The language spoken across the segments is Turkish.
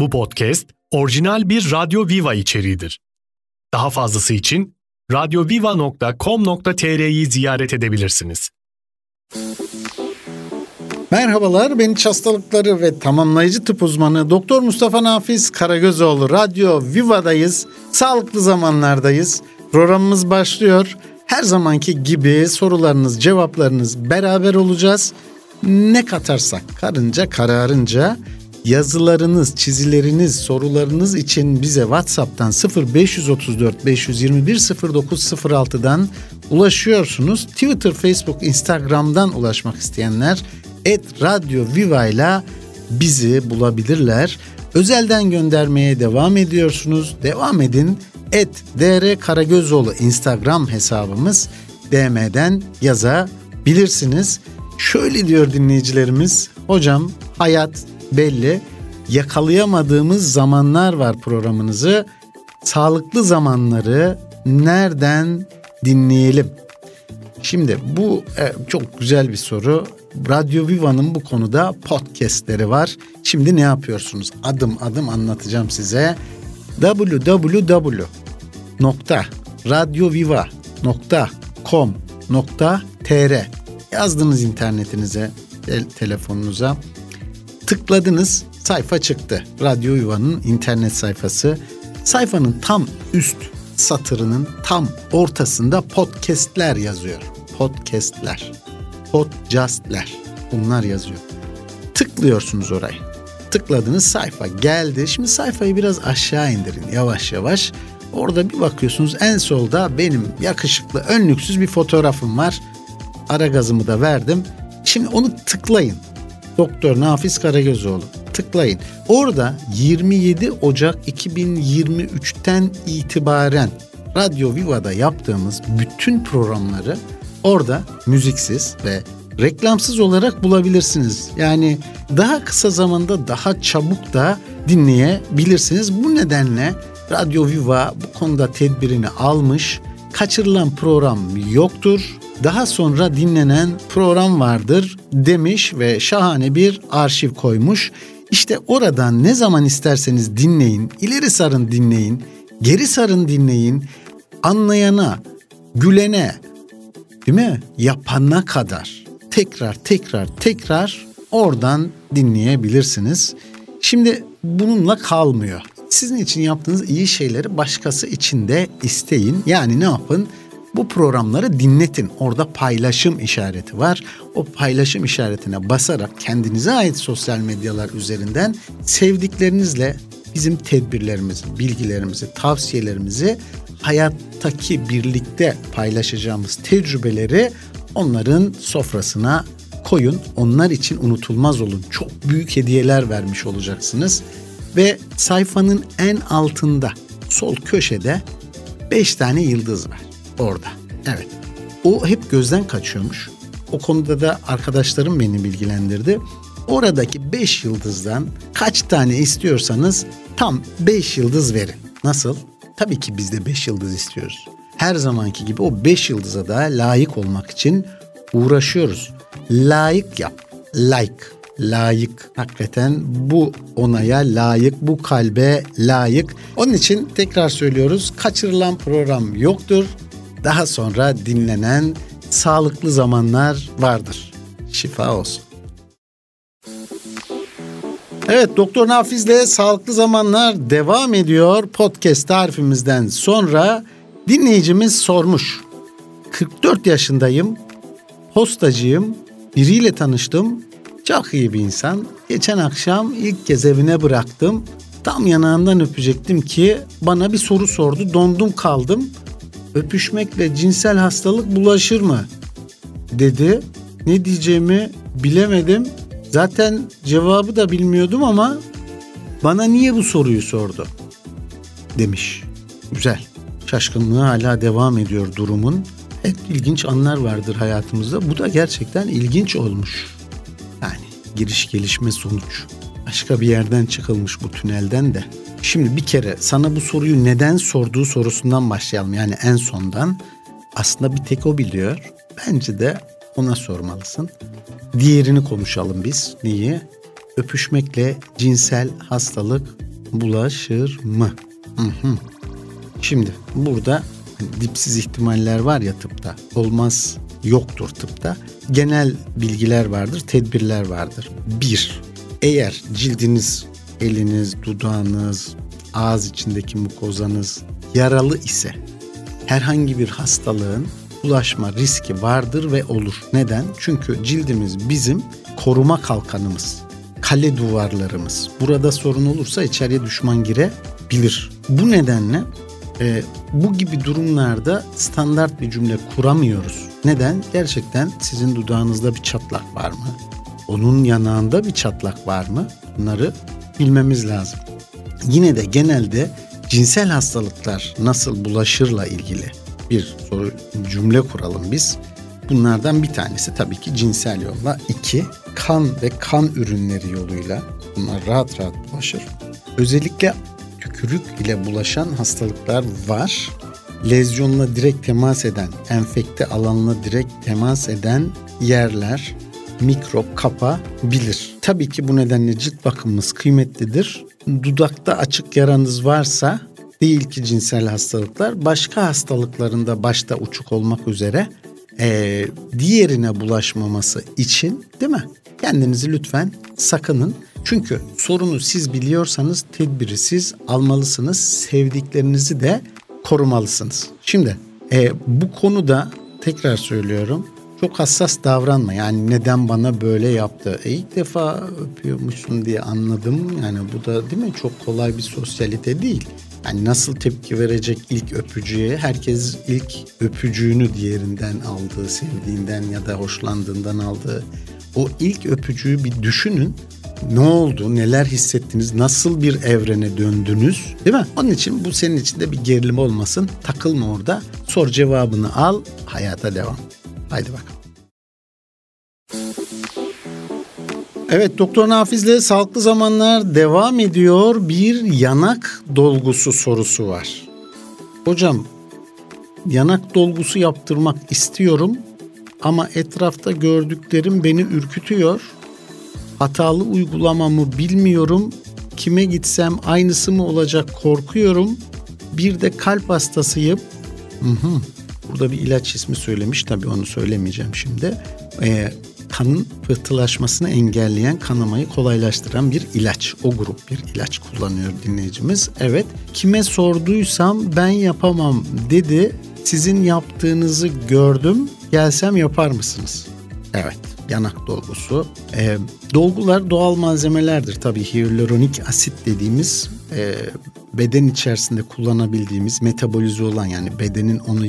Bu podcast orijinal bir Radyo Viva içeriğidir. Daha fazlası için radyoviva.com.tr'yi ziyaret edebilirsiniz. Merhabalar, ben iç hastalıkları ve tamamlayıcı tıp uzmanı Doktor Mustafa Nafiz Karagözoğlu. Radyo Viva'dayız, sağlıklı zamanlardayız. Programımız başlıyor. Her zamanki gibi sorularınız, cevaplarınız beraber olacağız. Ne katarsak karınca kararınca yazılarınız, çizileriniz, sorularınız için bize WhatsApp'tan 0534 521 0906'dan ulaşıyorsunuz. Twitter, Facebook, Instagram'dan ulaşmak isteyenler et Radyo Viva ile bizi bulabilirler. Özelden göndermeye devam ediyorsunuz. Devam edin. Et DR Karagözoğlu Instagram hesabımız DM'den yazabilirsiniz. Şöyle diyor dinleyicilerimiz. Hocam hayat belli. Yakalayamadığımız zamanlar var programınızı. Sağlıklı zamanları nereden dinleyelim? Şimdi bu e, çok güzel bir soru. Radyo Viva'nın bu konuda podcastleri var. Şimdi ne yapıyorsunuz? Adım adım anlatacağım size. www.radioviva.com.tr yazdınız internetinize, telefonunuza. Tıkladınız, sayfa çıktı. Radyo Viva'nın internet sayfası. Sayfanın tam üst satırının tam ortasında podcastler yazıyor. Podcastler. Podcastler. Bunlar yazıyor. Tıklıyorsunuz orayı. Tıkladığınız sayfa geldi. Şimdi sayfayı biraz aşağı indirin yavaş yavaş. Orada bir bakıyorsunuz en solda benim yakışıklı önlüksüz bir fotoğrafım var. Ara gazımı da verdim. Şimdi onu tıklayın. Doktor Nafiz Karagözoğlu. Tıklayın. Orada 27 Ocak 2023'ten itibaren Radyo Viva'da yaptığımız bütün programları orada müziksiz ve reklamsız olarak bulabilirsiniz. Yani daha kısa zamanda daha çabuk da dinleyebilirsiniz. Bu nedenle Radyo Viva bu konuda tedbirini almış. Kaçırılan program yoktur. Daha sonra dinlenen program vardır demiş ve şahane bir arşiv koymuş. İşte oradan ne zaman isterseniz dinleyin, ileri sarın dinleyin, geri sarın dinleyin. Anlayana, gülene, değil mi? Yapana kadar tekrar tekrar tekrar oradan dinleyebilirsiniz. Şimdi bununla kalmıyor. Sizin için yaptığınız iyi şeyleri başkası için de isteyin. Yani ne yapın? Bu programları dinletin. Orada paylaşım işareti var. O paylaşım işaretine basarak kendinize ait sosyal medyalar üzerinden sevdiklerinizle bizim tedbirlerimizi, bilgilerimizi, tavsiyelerimizi hayattaki birlikte paylaşacağımız tecrübeleri onların sofrasına koyun. Onlar için unutulmaz olun. Çok büyük hediyeler vermiş olacaksınız. Ve sayfanın en altında sol köşede 5 tane yıldız var orada. Evet. O hep gözden kaçıyormuş. O konuda da arkadaşlarım beni bilgilendirdi. Oradaki 5 yıldızdan kaç tane istiyorsanız tam 5 yıldız verin. Nasıl? Tabii ki biz de 5 yıldız istiyoruz. Her zamanki gibi o 5 yıldıza da layık olmak için uğraşıyoruz. Layık yap. Like. Layık. Hakikaten bu onaya layık, bu kalbe layık. Onun için tekrar söylüyoruz. Kaçırılan program yoktur. Daha sonra dinlenen sağlıklı zamanlar vardır. Şifa olsun. Evet Doktor Nafiz'le Sağlıklı Zamanlar devam ediyor. Podcast tarifimizden sonra dinleyicimiz sormuş. 44 yaşındayım, postacıyım, biriyle tanıştım. Çok iyi bir insan. Geçen akşam ilk kez evine bıraktım. Tam yanağından öpecektim ki bana bir soru sordu. Dondum kaldım. Öpüşmekle cinsel hastalık bulaşır mı? Dedi. Ne diyeceğimi bilemedim. Zaten cevabı da bilmiyordum ama bana niye bu soruyu sordu? Demiş. Güzel. Şaşkınlığı hala devam ediyor durumun. Evet ilginç anlar vardır hayatımızda. Bu da gerçekten ilginç olmuş. Giriş gelişme sonuç. Başka bir yerden çıkılmış bu tünelden de. Şimdi bir kere sana bu soruyu neden sorduğu sorusundan başlayalım. Yani en sondan. Aslında bir tek o biliyor. Bence de ona sormalısın. Diğerini konuşalım biz. Niye? öpüşmekle cinsel hastalık bulaşır mı? Hı hı. Şimdi burada dipsiz ihtimaller var ya tıpta. Olmaz yoktur tıpta. Genel bilgiler vardır, tedbirler vardır. Bir, eğer cildiniz, eliniz, dudağınız, ağız içindeki mukozanız yaralı ise herhangi bir hastalığın ulaşma riski vardır ve olur. Neden? Çünkü cildimiz bizim koruma kalkanımız, kale duvarlarımız. Burada sorun olursa içeriye düşman girebilir. Bu nedenle e, bu gibi durumlarda standart bir cümle kuramıyoruz. Neden? Gerçekten sizin dudağınızda bir çatlak var mı? Onun yanağında bir çatlak var mı? Bunları bilmemiz lazım. Yine de genelde cinsel hastalıklar nasıl bulaşırla ilgili bir soru cümle kuralım biz. Bunlardan bir tanesi tabii ki cinsel yolla. İki, kan ve kan ürünleri yoluyla bunlar rahat rahat bulaşır. Özellikle tükürük ile bulaşan hastalıklar var. Lezyonla direkt temas eden, enfekte alanla direkt temas eden yerler mikrop kapabilir. Tabii ki bu nedenle cilt bakımımız kıymetlidir. Dudakta açık yaranız varsa değil ki cinsel hastalıklar başka hastalıklarında başta uçuk olmak üzere e, diğerine bulaşmaması için değil mi? Kendinizi lütfen sakının. Çünkü sorunu siz biliyorsanız tedbiri siz almalısınız. Sevdiklerinizi de korumalısınız. Şimdi e, bu konuda tekrar söylüyorum çok hassas davranma. Yani neden bana böyle yaptı? E ilk defa öpüyormuşsun diye anladım. Yani bu da değil mi çok kolay bir sosyalite değil. Yani nasıl tepki verecek ilk öpücüye? Herkes ilk öpücüğünü diğerinden aldığı, sevdiğinden ya da hoşlandığından aldığı o ilk öpücüğü bir düşünün. Ne oldu? Neler hissettiniz? Nasıl bir evrene döndünüz? Değil mi? Onun için bu senin için de bir gerilim olmasın. Takılma orada. Sor cevabını al. Hayata devam. Haydi bakalım. Evet Doktor Nafiz'le Sağlıklı Zamanlar devam ediyor. Bir yanak dolgusu sorusu var. Hocam yanak dolgusu yaptırmak istiyorum ama etrafta gördüklerim beni ürkütüyor. Hatalı uygulamamı bilmiyorum. Kime gitsem aynısı mı olacak korkuyorum. Bir de kalp hastasıyım. Hı hı. Burada bir ilaç ismi söylemiş tabii onu söylemeyeceğim şimdi. Ee, kanın pıhtılaşmasını engelleyen, kanamayı kolaylaştıran bir ilaç. O grup bir ilaç kullanıyor dinleyicimiz. Evet, kime sorduysam ben yapamam dedi. Sizin yaptığınızı gördüm. Gelsem yapar mısınız? Evet, yanak dolgusu. Ee, dolgular doğal malzemelerdir. Tabii hyaluronik asit dediğimiz e, beden içerisinde kullanabildiğimiz metabolize olan yani bedenin onu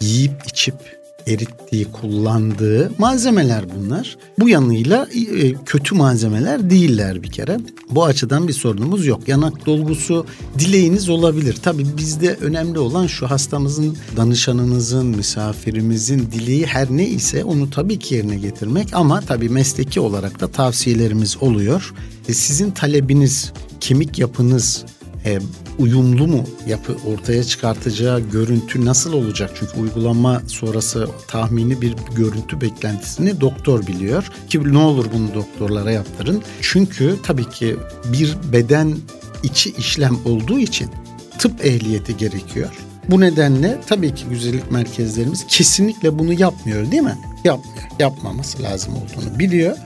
yiyip içip erittiği, kullandığı malzemeler bunlar. Bu yanıyla e, kötü malzemeler değiller bir kere. Bu açıdan bir sorunumuz yok. Yanak dolgusu dileğiniz olabilir. Tabii bizde önemli olan şu hastamızın, danışanınızın, misafirimizin dileği her ne ise onu tabii ki yerine getirmek ama tabii mesleki olarak da tavsiyelerimiz oluyor. E, sizin talebiniz, kemik yapınız, e, uyumlu mu yapı ortaya çıkartacağı görüntü nasıl olacak? Çünkü uygulama sonrası tahmini bir görüntü beklentisini doktor biliyor. Ki ne olur bunu doktorlara yaptırın. Çünkü tabii ki bir beden içi işlem olduğu için tıp ehliyeti gerekiyor. Bu nedenle tabii ki güzellik merkezlerimiz kesinlikle bunu yapmıyor değil mi? Yapmıyor. Yapmaması lazım olduğunu biliyor.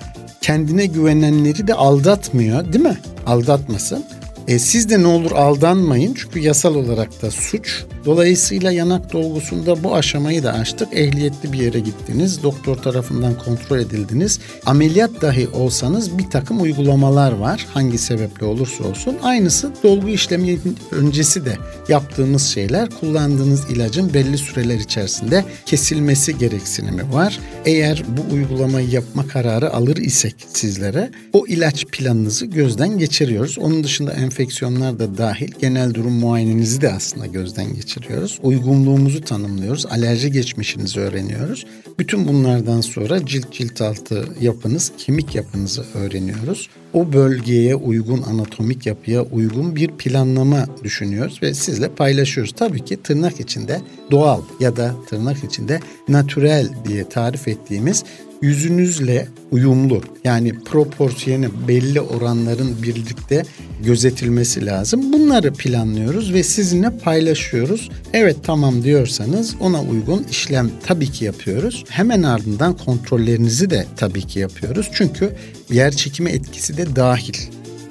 Kendine güvenenleri de aldatmıyor değil mi? Aldatmasın. E, siz de ne olur aldanmayın çünkü yasal olarak da suç. Dolayısıyla yanak dolgusunda bu aşamayı da açtık. Ehliyetli bir yere gittiniz, doktor tarafından kontrol edildiniz. Ameliyat dahi olsanız bir takım uygulamalar var. Hangi sebeple olursa olsun. Aynısı dolgu işlemi öncesi de yaptığımız şeyler. Kullandığınız ilacın belli süreler içerisinde kesilmesi gereksinimi var. Eğer bu uygulamayı yapma kararı alır isek sizlere o ilaç planınızı gözden geçiriyoruz. Onun dışında enfeksiyonlar da dahil genel durum muayenenizi de aslında gözden geçiriyoruz. Uygunluğumuzu tanımlıyoruz. Alerji geçmişinizi öğreniyoruz. Bütün bunlardan sonra cilt cilt altı yapınız, kemik yapınızı öğreniyoruz. O bölgeye uygun anatomik yapıya uygun bir planlama düşünüyoruz ve sizle paylaşıyoruz. Tabii ki tırnak içinde doğal ya da tırnak içinde natürel diye tarif ettiğimiz yüzünüzle uyumlu yani proporsiyonu belli oranların birlikte gözetilmesi lazım. Bunları planlıyoruz ve sizinle paylaşıyoruz. Evet tamam diyorsanız ona uygun işlem tabii ki yapıyoruz. Hemen ardından kontrollerinizi de tabii ki yapıyoruz. Çünkü yer çekimi etkisi de dahil.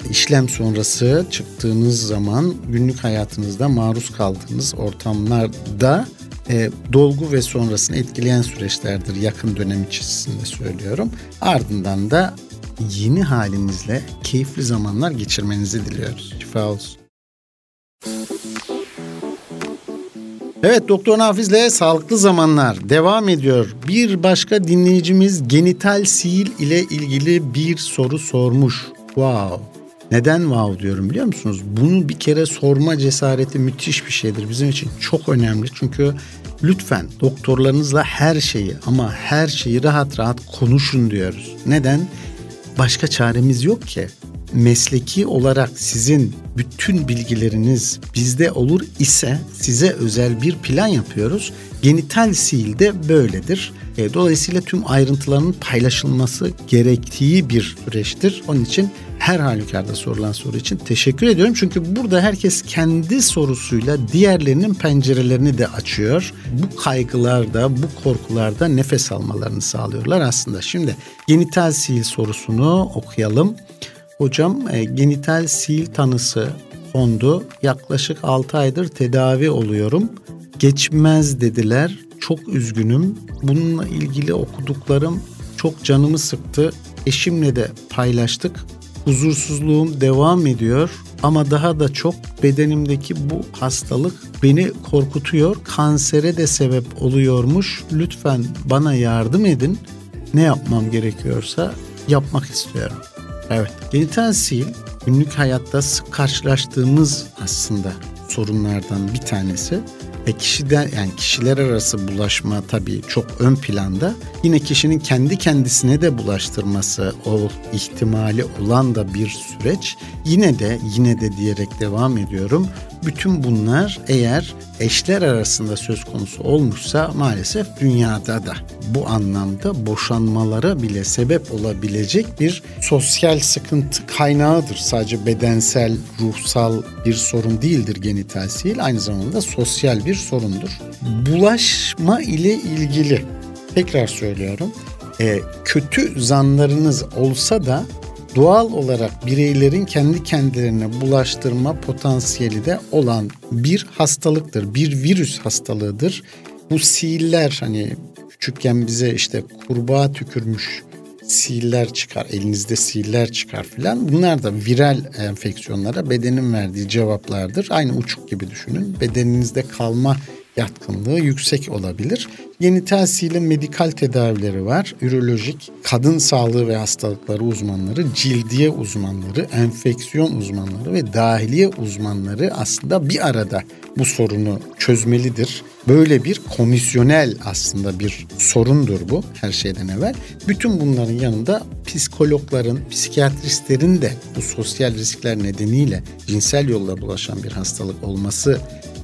İşlem sonrası çıktığınız zaman günlük hayatınızda maruz kaldığınız ortamlarda e, dolgu ve sonrasını etkileyen süreçlerdir yakın dönem içerisinde söylüyorum. Ardından da yeni halinizle keyifli zamanlar geçirmenizi diliyoruz. Şifa olsun. Evet Doktor Nafiz'le Sağlıklı Zamanlar devam ediyor. Bir başka dinleyicimiz genital sil ile ilgili bir soru sormuş. Wow. Neden wow diyorum biliyor musunuz? Bunu bir kere sorma cesareti müthiş bir şeydir. Bizim için çok önemli. Çünkü lütfen doktorlarınızla her şeyi ama her şeyi rahat rahat konuşun diyoruz. Neden? Başka çaremiz yok ki. Mesleki olarak sizin bütün bilgileriniz bizde olur ise size özel bir plan yapıyoruz. Genital sil de böyledir. E, dolayısıyla tüm ayrıntıların paylaşılması gerektiği bir süreçtir. Onun için her halükarda sorulan soru için teşekkür ediyorum. Çünkü burada herkes kendi sorusuyla diğerlerinin pencerelerini de açıyor. Bu kaygılarda, bu korkularda nefes almalarını sağlıyorlar aslında. Şimdi genital sil sorusunu okuyalım. Hocam e, genital sil tanısı kondu. Yaklaşık 6 aydır tedavi oluyorum. Geçmez dediler. Çok üzgünüm. Bununla ilgili okuduklarım çok canımı sıktı. Eşimle de paylaştık. Huzursuzluğum devam ediyor ama daha da çok bedenimdeki bu hastalık beni korkutuyor. Kansere de sebep oluyormuş. Lütfen bana yardım edin. Ne yapmam gerekiyorsa yapmak istiyorum. Evet, genital sil günlük hayatta sık karşılaştığımız aslında sorunlardan bir tanesi ve kişiden yani kişiler arası bulaşma tabii çok ön planda. Yine kişinin kendi kendisine de bulaştırması o ihtimali olan da bir süreç. Yine de yine de diyerek devam ediyorum. Bütün bunlar eğer eşler arasında söz konusu olmuşsa maalesef dünyada da bu anlamda boşanmalara bile sebep olabilecek bir sosyal sıkıntı kaynağıdır. Sadece bedensel, ruhsal bir sorun değildir genital sil, aynı zamanda sosyal bir sorundur. Bulaşma ile ilgili tekrar söylüyorum. E, kötü zanlarınız olsa da doğal olarak bireylerin kendi kendilerine bulaştırma potansiyeli de olan bir hastalıktır. Bir virüs hastalığıdır. Bu siller hani küçükken bize işte kurbağa tükürmüş siller çıkar, elinizde siller çıkar filan. Bunlar da viral enfeksiyonlara bedenin verdiği cevaplardır. Aynı uçuk gibi düşünün. Bedeninizde kalma yatkınlığı yüksek olabilir. Genital silin medikal tedavileri var. Ürolojik, kadın sağlığı ve hastalıkları uzmanları, cildiye uzmanları, enfeksiyon uzmanları ve dahiliye uzmanları aslında bir arada bu sorunu çözmelidir. Böyle bir komisyonel aslında bir sorundur bu her şeyden evvel. Bütün bunların yanında psikologların, psikiyatristlerin de bu sosyal riskler nedeniyle cinsel yolla bulaşan bir hastalık olması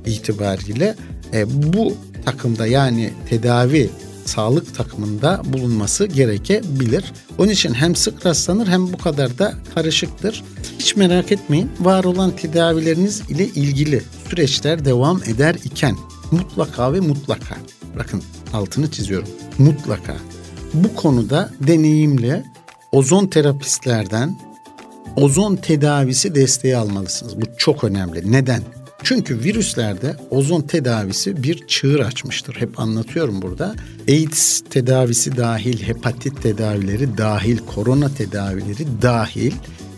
itibariyle e, bu takımda yani tedavi sağlık takımında bulunması gerekebilir. Onun için hem sık rastlanır hem bu kadar da karışıktır. Hiç merak etmeyin. Var olan tedavileriniz ile ilgili süreçler devam eder iken mutlaka ve mutlaka bakın altını çiziyorum. Mutlaka bu konuda deneyimli ozon terapistlerden ozon tedavisi desteği almalısınız. Bu çok önemli. Neden? Çünkü virüslerde ozon tedavisi bir çığır açmıştır. Hep anlatıyorum burada. AIDS tedavisi dahil, hepatit tedavileri dahil, korona tedavileri dahil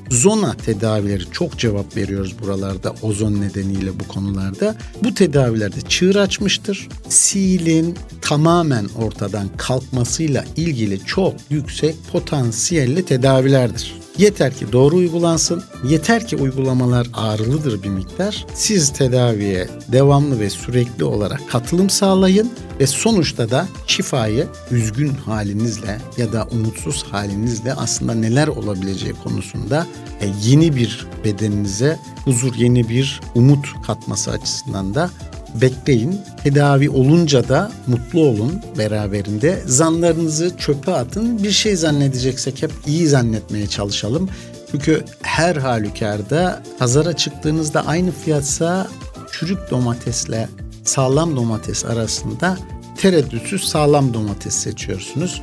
zona tedavileri çok cevap veriyoruz buralarda ozon nedeniyle bu konularda. Bu tedavilerde çığır açmıştır. Silin tamamen ortadan kalkmasıyla ilgili çok yüksek potansiyelli tedavilerdir. Yeter ki doğru uygulansın, yeter ki uygulamalar ağrılıdır bir miktar. Siz tedaviye devamlı ve sürekli olarak katılım sağlayın ve sonuçta da şifayı üzgün halinizle ya da umutsuz halinizle aslında neler olabileceği konusunda e, yeni bir bedeninize huzur, yeni bir umut katması açısından da bekleyin. Tedavi olunca da mutlu olun beraberinde. Zanlarınızı çöpe atın. Bir şey zannedeceksek hep iyi zannetmeye çalışalım. Çünkü her halükarda pazara çıktığınızda aynı fiyatsa çürük domatesle sağlam domates arasında tereddütsüz sağlam domates seçiyorsunuz.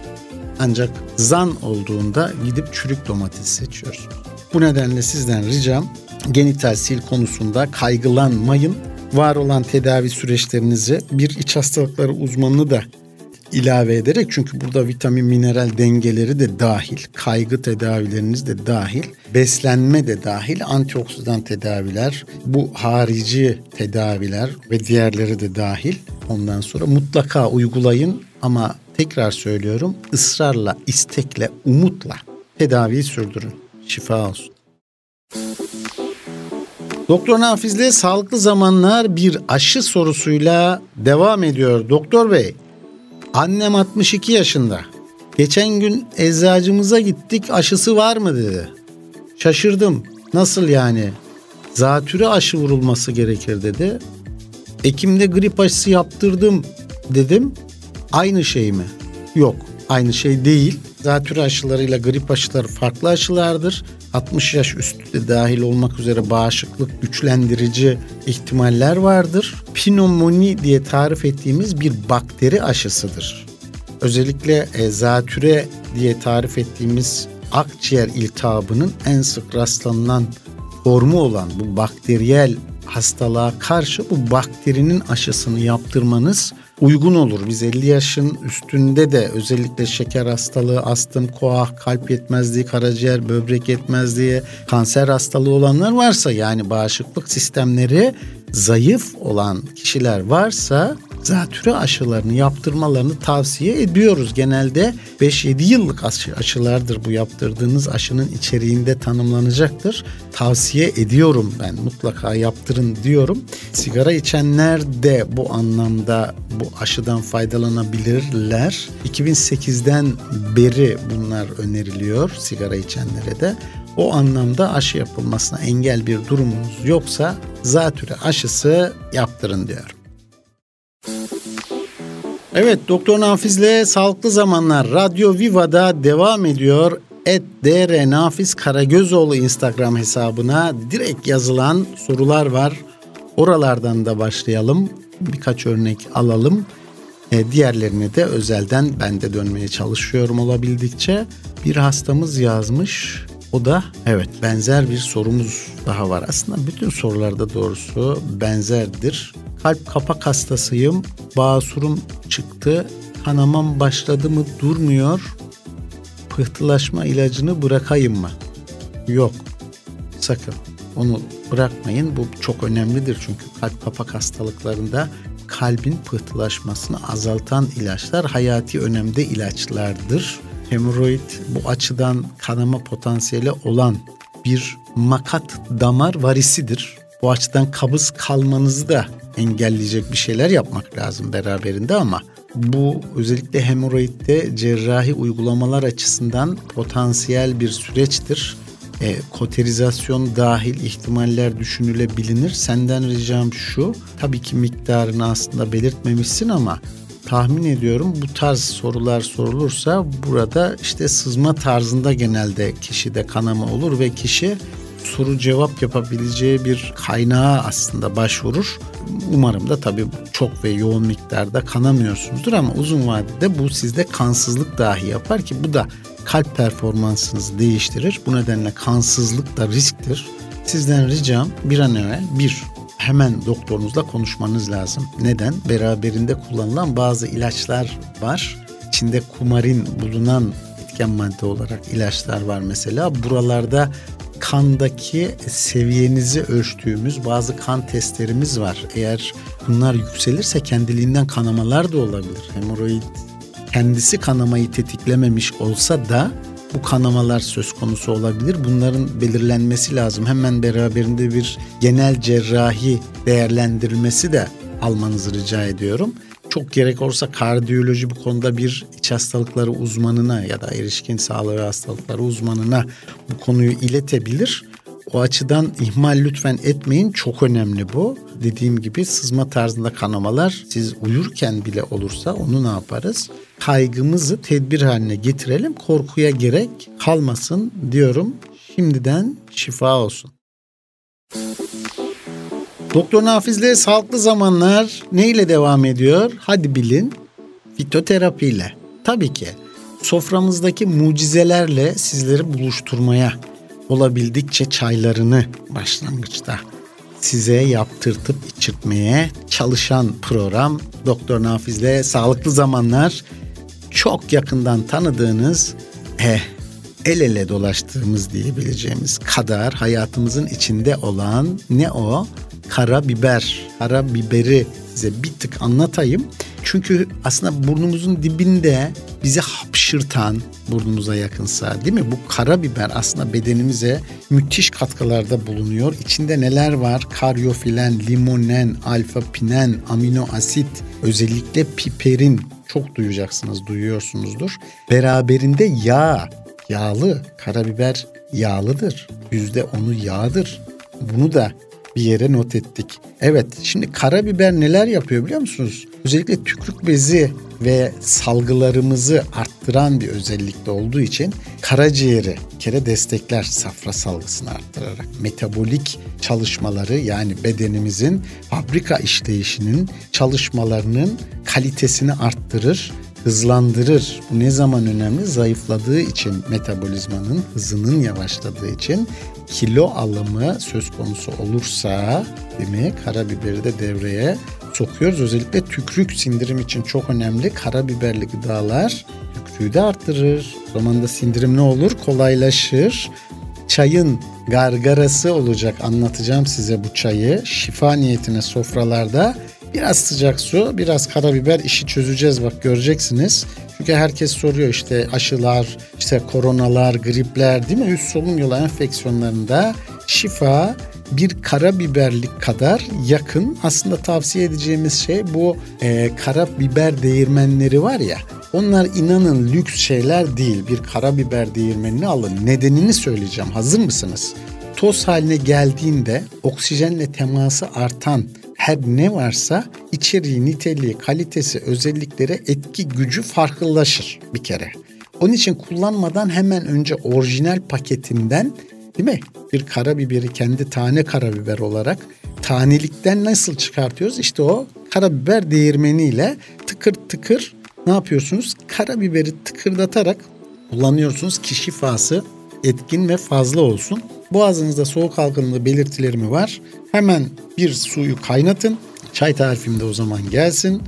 Ancak zan olduğunda gidip çürük domates seçiyorsunuz. Bu nedenle sizden ricam genital sil konusunda kaygılanmayın. Var olan tedavi süreçlerinizi bir iç hastalıkları uzmanını da ilave ederek çünkü burada vitamin mineral dengeleri de dahil, kaygı tedavileriniz de dahil, beslenme de dahil, antioksidan tedaviler, bu harici tedaviler ve diğerleri de dahil. Ondan sonra mutlaka uygulayın ama tekrar söylüyorum ısrarla, istekle, umutla tedaviyi sürdürün. Şifa olsun. Doktor Nafiz'le Sağlıklı Zamanlar bir aşı sorusuyla devam ediyor. Doktor Bey, annem 62 yaşında. Geçen gün eczacımıza gittik aşısı var mı dedi. Şaşırdım. Nasıl yani? Zatüre aşı vurulması gerekir dedi. Ekim'de grip aşısı yaptırdım dedim. Aynı şey mi? Yok, aynı şey değil. Zatüre aşılarıyla grip aşıları farklı aşılardır. 60 yaş üstü de dahil olmak üzere bağışıklık güçlendirici ihtimaller vardır. Pnömoni diye tarif ettiğimiz bir bakteri aşısıdır. Özellikle e, zatüre diye tarif ettiğimiz akciğer iltihabının en sık rastlanılan formu olan bu bakteriyel hastalığa karşı bu bakterinin aşısını yaptırmanız uygun olur. Biz 50 yaşın üstünde de özellikle şeker hastalığı, astım, koah, kalp yetmezliği, karaciğer, böbrek yetmezliği, kanser hastalığı olanlar varsa yani bağışıklık sistemleri zayıf olan kişiler varsa zatürre aşılarını yaptırmalarını tavsiye ediyoruz. Genelde 5-7 yıllık aşı, aşılardır bu yaptırdığınız aşının içeriğinde tanımlanacaktır. Tavsiye ediyorum ben mutlaka yaptırın diyorum. Sigara içenler de bu anlamda bu aşıdan faydalanabilirler. 2008'den beri bunlar öneriliyor sigara içenlere de. O anlamda aşı yapılmasına engel bir durumunuz yoksa zatüre aşısı yaptırın diyorum. Evet Doktor Nafiz'le Sağlıklı Zamanlar Radyo Viva'da devam ediyor. Et DR Nafiz Karagözoğlu Instagram hesabına direkt yazılan sorular var. Oralardan da başlayalım. Birkaç örnek alalım. E, diğerlerini de özelden ben de dönmeye çalışıyorum olabildikçe. Bir hastamız yazmış. O da evet benzer bir sorumuz daha var. Aslında bütün sorularda doğrusu benzerdir. Kalp kapak hastasıyım. Basurum çıktı. Kanamam başladı mı durmuyor. Pıhtılaşma ilacını bırakayım mı? Yok. Sakın. Onu bırakmayın. Bu çok önemlidir çünkü kalp kapak hastalıklarında kalbin pıhtılaşmasını azaltan ilaçlar hayati önemde ilaçlardır. Hemoroid bu açıdan kanama potansiyeli olan bir makat damar varisidir. Bu açıdan kabız kalmanızı da engelleyecek bir şeyler yapmak lazım beraberinde ama bu özellikle hemoroidde cerrahi uygulamalar açısından potansiyel bir süreçtir. E, koterizasyon dahil ihtimaller düşünülebilir. Senden ricam şu, tabii ki miktarını aslında belirtmemişsin ama tahmin ediyorum bu tarz sorular sorulursa burada işte sızma tarzında genelde kişide kanama olur ve kişi soru cevap yapabileceği bir kaynağa aslında başvurur. Umarım da tabii çok ve yoğun miktarda kanamıyorsunuzdur ama uzun vadede bu sizde kansızlık dahi yapar ki bu da kalp performansınızı değiştirir. Bu nedenle kansızlık da risktir. Sizden ricam bir an evvel bir hemen doktorunuzla konuşmanız lazım. Neden? Beraberinde kullanılan bazı ilaçlar var. İçinde kumarin bulunan etken madde olarak ilaçlar var mesela. Buralarda kandaki seviyenizi ölçtüğümüz bazı kan testlerimiz var. Eğer bunlar yükselirse kendiliğinden kanamalar da olabilir. Hemoroid kendisi kanamayı tetiklememiş olsa da bu kanamalar söz konusu olabilir. Bunların belirlenmesi lazım. Hemen beraberinde bir genel cerrahi değerlendirilmesi de almanızı rica ediyorum. Çok gerek olursa kardiyoloji bu konuda bir iç hastalıkları uzmanına ya da erişkin sağlığı hastalıkları uzmanına bu konuyu iletebilir. O açıdan ihmal lütfen etmeyin. Çok önemli bu. Dediğim gibi sızma tarzında kanamalar siz uyurken bile olursa onu ne yaparız? Kaygımızı tedbir haline getirelim. Korkuya gerek kalmasın diyorum. Şimdiden şifa olsun. Doktor Nafiz'le sağlıklı zamanlar neyle devam ediyor? Hadi bilin. Fitoterapiyle. Tabii ki soframızdaki mucizelerle sizleri buluşturmaya olabildikçe çaylarını başlangıçta size yaptırtıp içirtmeye çalışan program Doktor Nafiz'le Sağlıklı Zamanlar çok yakından tanıdığınız eh, el ele dolaştığımız diyebileceğimiz kadar hayatımızın içinde olan ne o? Karabiber. Karabiberi size bir tık anlatayım. Çünkü aslında burnumuzun dibinde bizi hapşırtan burnumuza yakınsa değil mi? Bu karabiber aslında bedenimize müthiş katkılarda bulunuyor. İçinde neler var? Karyofilen, limonen, alfa-pinen, amino asit, özellikle piperin çok duyacaksınız, duyuyorsunuzdur. Beraberinde yağ, yağlı, karabiber yağlıdır. Yüzde onu yağdır. Bunu da bir yere not ettik. Evet şimdi karabiber neler yapıyor biliyor musunuz? Özellikle tükrük bezi ve salgılarımızı arttıran bir özellikte olduğu için karaciğeri kere destekler safra salgısını arttırarak metabolik çalışmaları yani bedenimizin fabrika işleyişinin çalışmalarının kalitesini arttırır hızlandırır. Bu ne zaman önemli? Zayıfladığı için metabolizmanın hızının yavaşladığı için kilo alımı söz konusu olursa değil mi? Karabiberi de devreye sokuyoruz. Özellikle tükrük sindirim için çok önemli. Karabiberli gıdalar tükrüğü de arttırır. O zaman da sindirim ne olur? Kolaylaşır. Çayın gargarası olacak. Anlatacağım size bu çayı. Şifa niyetine sofralarda Biraz sıcak su, biraz karabiber işi çözeceğiz bak göreceksiniz. Çünkü herkes soruyor işte aşılar, işte koronalar, gripler değil mi? Üst solunum yolu enfeksiyonlarında şifa bir karabiberlik kadar yakın. Aslında tavsiye edeceğimiz şey bu e, karabiber değirmenleri var ya. Onlar inanın lüks şeyler değil. Bir karabiber değirmenini alın. Nedenini söyleyeceğim. Hazır mısınız? Toz haline geldiğinde oksijenle teması artan her ne varsa içeriği, niteliği, kalitesi, özellikleri, etki gücü farklılaşır bir kere. Onun için kullanmadan hemen önce orijinal paketinden değil mi? Bir karabiberi kendi tane karabiber olarak tanelikten nasıl çıkartıyoruz? İşte o karabiber değirmeniyle tıkır tıkır ne yapıyorsunuz? Karabiberi tıkırdatarak kullanıyorsunuz ki şifası etkin ve fazla olsun. Boğazınızda soğuk algınlığı belirtileri mi var? Hemen bir suyu kaynatın. Çay tarifim de o zaman gelsin.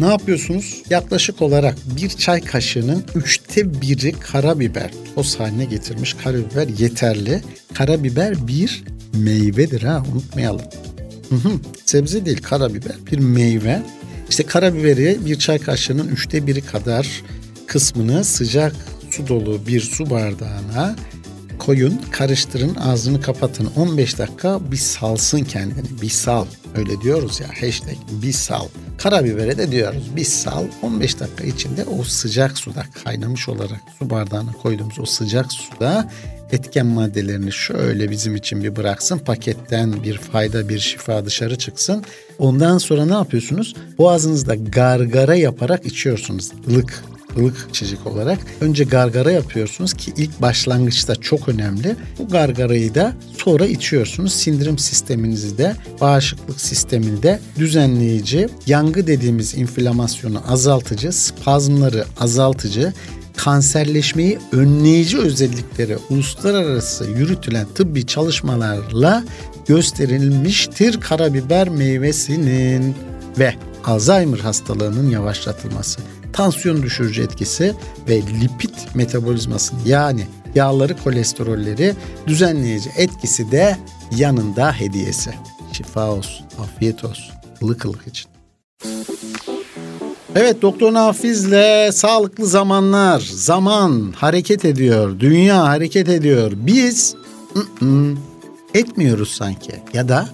Ne yapıyorsunuz? Yaklaşık olarak bir çay kaşığının üçte biri karabiber. Toz haline getirmiş karabiber yeterli. Karabiber bir meyvedir ha unutmayalım. Sebze değil karabiber bir meyve. İşte karabiberi bir çay kaşığının üçte biri kadar kısmını sıcak su dolu bir su bardağına koyun, karıştırın, ağzını kapatın. 15 dakika bir salsın kendini. Bir sal. Öyle diyoruz ya hashtag bir sal. Karabibere de diyoruz bir sal. 15 dakika içinde o sıcak suda kaynamış olarak su bardağına koyduğumuz o sıcak suda etken maddelerini şöyle bizim için bir bıraksın. Paketten bir fayda bir şifa dışarı çıksın. Ondan sonra ne yapıyorsunuz? Boğazınızda gargara yaparak içiyorsunuz. ılık ılık içecek olarak önce gargara yapıyorsunuz ki ilk başlangıçta çok önemli. Bu gargarayı da sonra içiyorsunuz. Sindirim sisteminizi de bağışıklık sistemini de düzenleyici, yangı dediğimiz inflamasyonu azaltıcı, spazmları azaltıcı, kanserleşmeyi önleyici özellikleri uluslararası yürütülen tıbbi çalışmalarla gösterilmiştir karabiber meyvesinin ve Alzheimer hastalığının yavaşlatılması tansiyon düşürücü etkisi ve lipid metabolizmasını yani yağları kolesterolleri düzenleyici etkisi de yanında hediyesi. Şifa olsun, afiyet olsun, ılık ılık için. Evet Doktor Nafiz'le sağlıklı zamanlar. Zaman hareket ediyor, dünya hareket ediyor. Biz etmiyoruz sanki ya da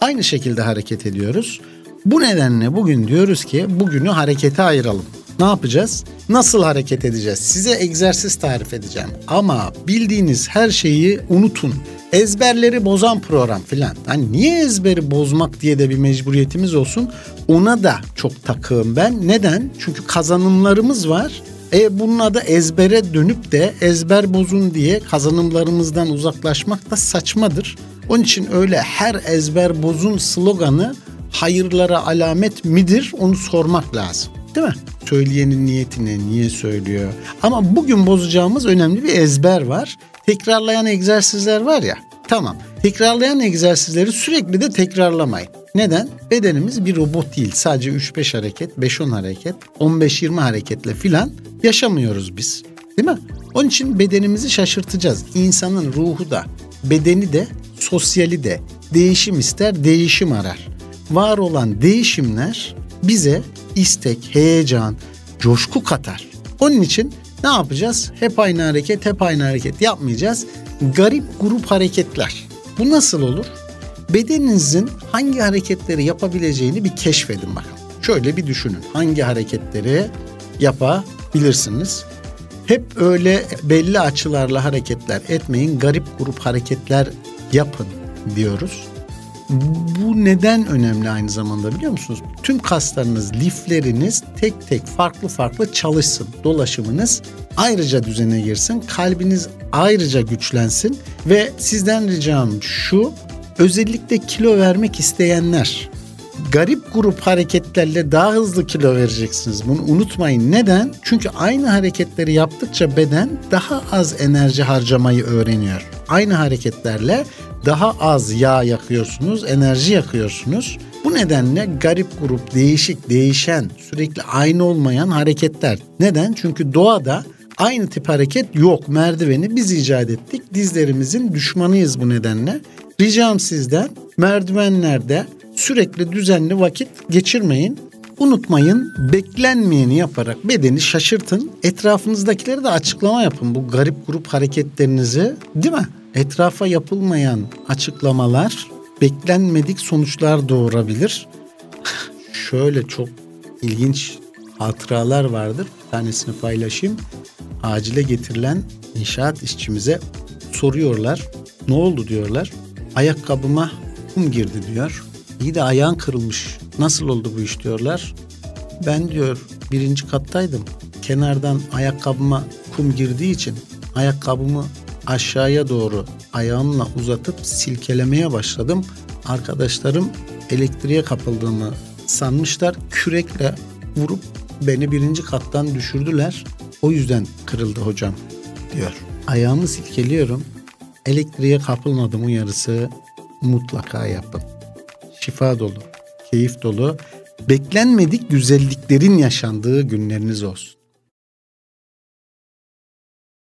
aynı şekilde hareket ediyoruz. Bu nedenle bugün diyoruz ki bugünü harekete ayıralım. Ne yapacağız? Nasıl hareket edeceğiz? Size egzersiz tarif edeceğim. Ama bildiğiniz her şeyi unutun. Ezberleri bozan program filan. Hani niye ezberi bozmak diye de bir mecburiyetimiz olsun? Ona da çok takığım ben. Neden? Çünkü kazanımlarımız var. E bunun adı ezbere dönüp de ezber bozun diye kazanımlarımızdan uzaklaşmak da saçmadır. Onun için öyle her ezber bozun sloganı hayırlara alamet midir onu sormak lazım. Değil mi? Söyleyenin niyetini niye söylüyor? Ama bugün bozacağımız önemli bir ezber var. Tekrarlayan egzersizler var ya. Tamam. Tekrarlayan egzersizleri sürekli de tekrarlamayın. Neden? Bedenimiz bir robot değil. Sadece 3-5 hareket, 5-10 hareket, 15-20 hareketle filan yaşamıyoruz biz. Değil mi? Onun için bedenimizi şaşırtacağız. İnsanın ruhu da, bedeni de, sosyali de değişim ister, değişim arar. Var olan değişimler bize istek, heyecan, coşku katar. Onun için ne yapacağız? Hep aynı hareket, hep aynı hareket yapmayacağız. Garip grup hareketler. Bu nasıl olur? Bedeninizin hangi hareketleri yapabileceğini bir keşfedin bakın. Şöyle bir düşünün. Hangi hareketleri yapabilirsiniz? Hep öyle belli açılarla hareketler etmeyin. Garip grup hareketler yapın diyoruz. Bu neden önemli aynı zamanda biliyor musunuz? Tüm kaslarınız, lifleriniz tek tek farklı farklı çalışsın. Dolaşımınız ayrıca düzene girsin. Kalbiniz ayrıca güçlensin ve sizden ricam şu özellikle kilo vermek isteyenler garip grup hareketlerle daha hızlı kilo vereceksiniz. Bunu unutmayın. Neden? Çünkü aynı hareketleri yaptıkça beden daha az enerji harcamayı öğreniyor. Aynı hareketlerle daha az yağ yakıyorsunuz, enerji yakıyorsunuz. Bu nedenle garip grup, değişik, değişen, sürekli aynı olmayan hareketler. Neden? Çünkü doğada aynı tip hareket yok. Merdiveni biz icat ettik. Dizlerimizin düşmanıyız bu nedenle. Ricam sizden merdivenlerde sürekli düzenli vakit geçirmeyin. Unutmayın beklenmeyeni yaparak bedeni şaşırtın. Etrafınızdakileri de açıklama yapın bu garip grup hareketlerinizi değil mi? Etrafa yapılmayan açıklamalar beklenmedik sonuçlar doğurabilir. Şöyle çok ilginç hatıralar vardır. Bir tanesini paylaşayım. Acile getirilen inşaat işçimize soruyorlar. Ne oldu diyorlar. Ayakkabıma kum girdi diyor. İyi de ayağın kırılmış. Nasıl oldu bu iş diyorlar. Ben diyor birinci kattaydım. Kenardan ayakkabıma kum girdiği için ayakkabımı aşağıya doğru ayağımla uzatıp silkelemeye başladım. Arkadaşlarım elektriğe kapıldığımı sanmışlar. Kürekle vurup beni birinci kattan düşürdüler. O yüzden kırıldı hocam diyor. Ayağımı silkeliyorum. Elektriğe kapılmadım uyarısı mutlaka yapın. Şifa dolu, keyif dolu, beklenmedik güzelliklerin yaşandığı günleriniz olsun.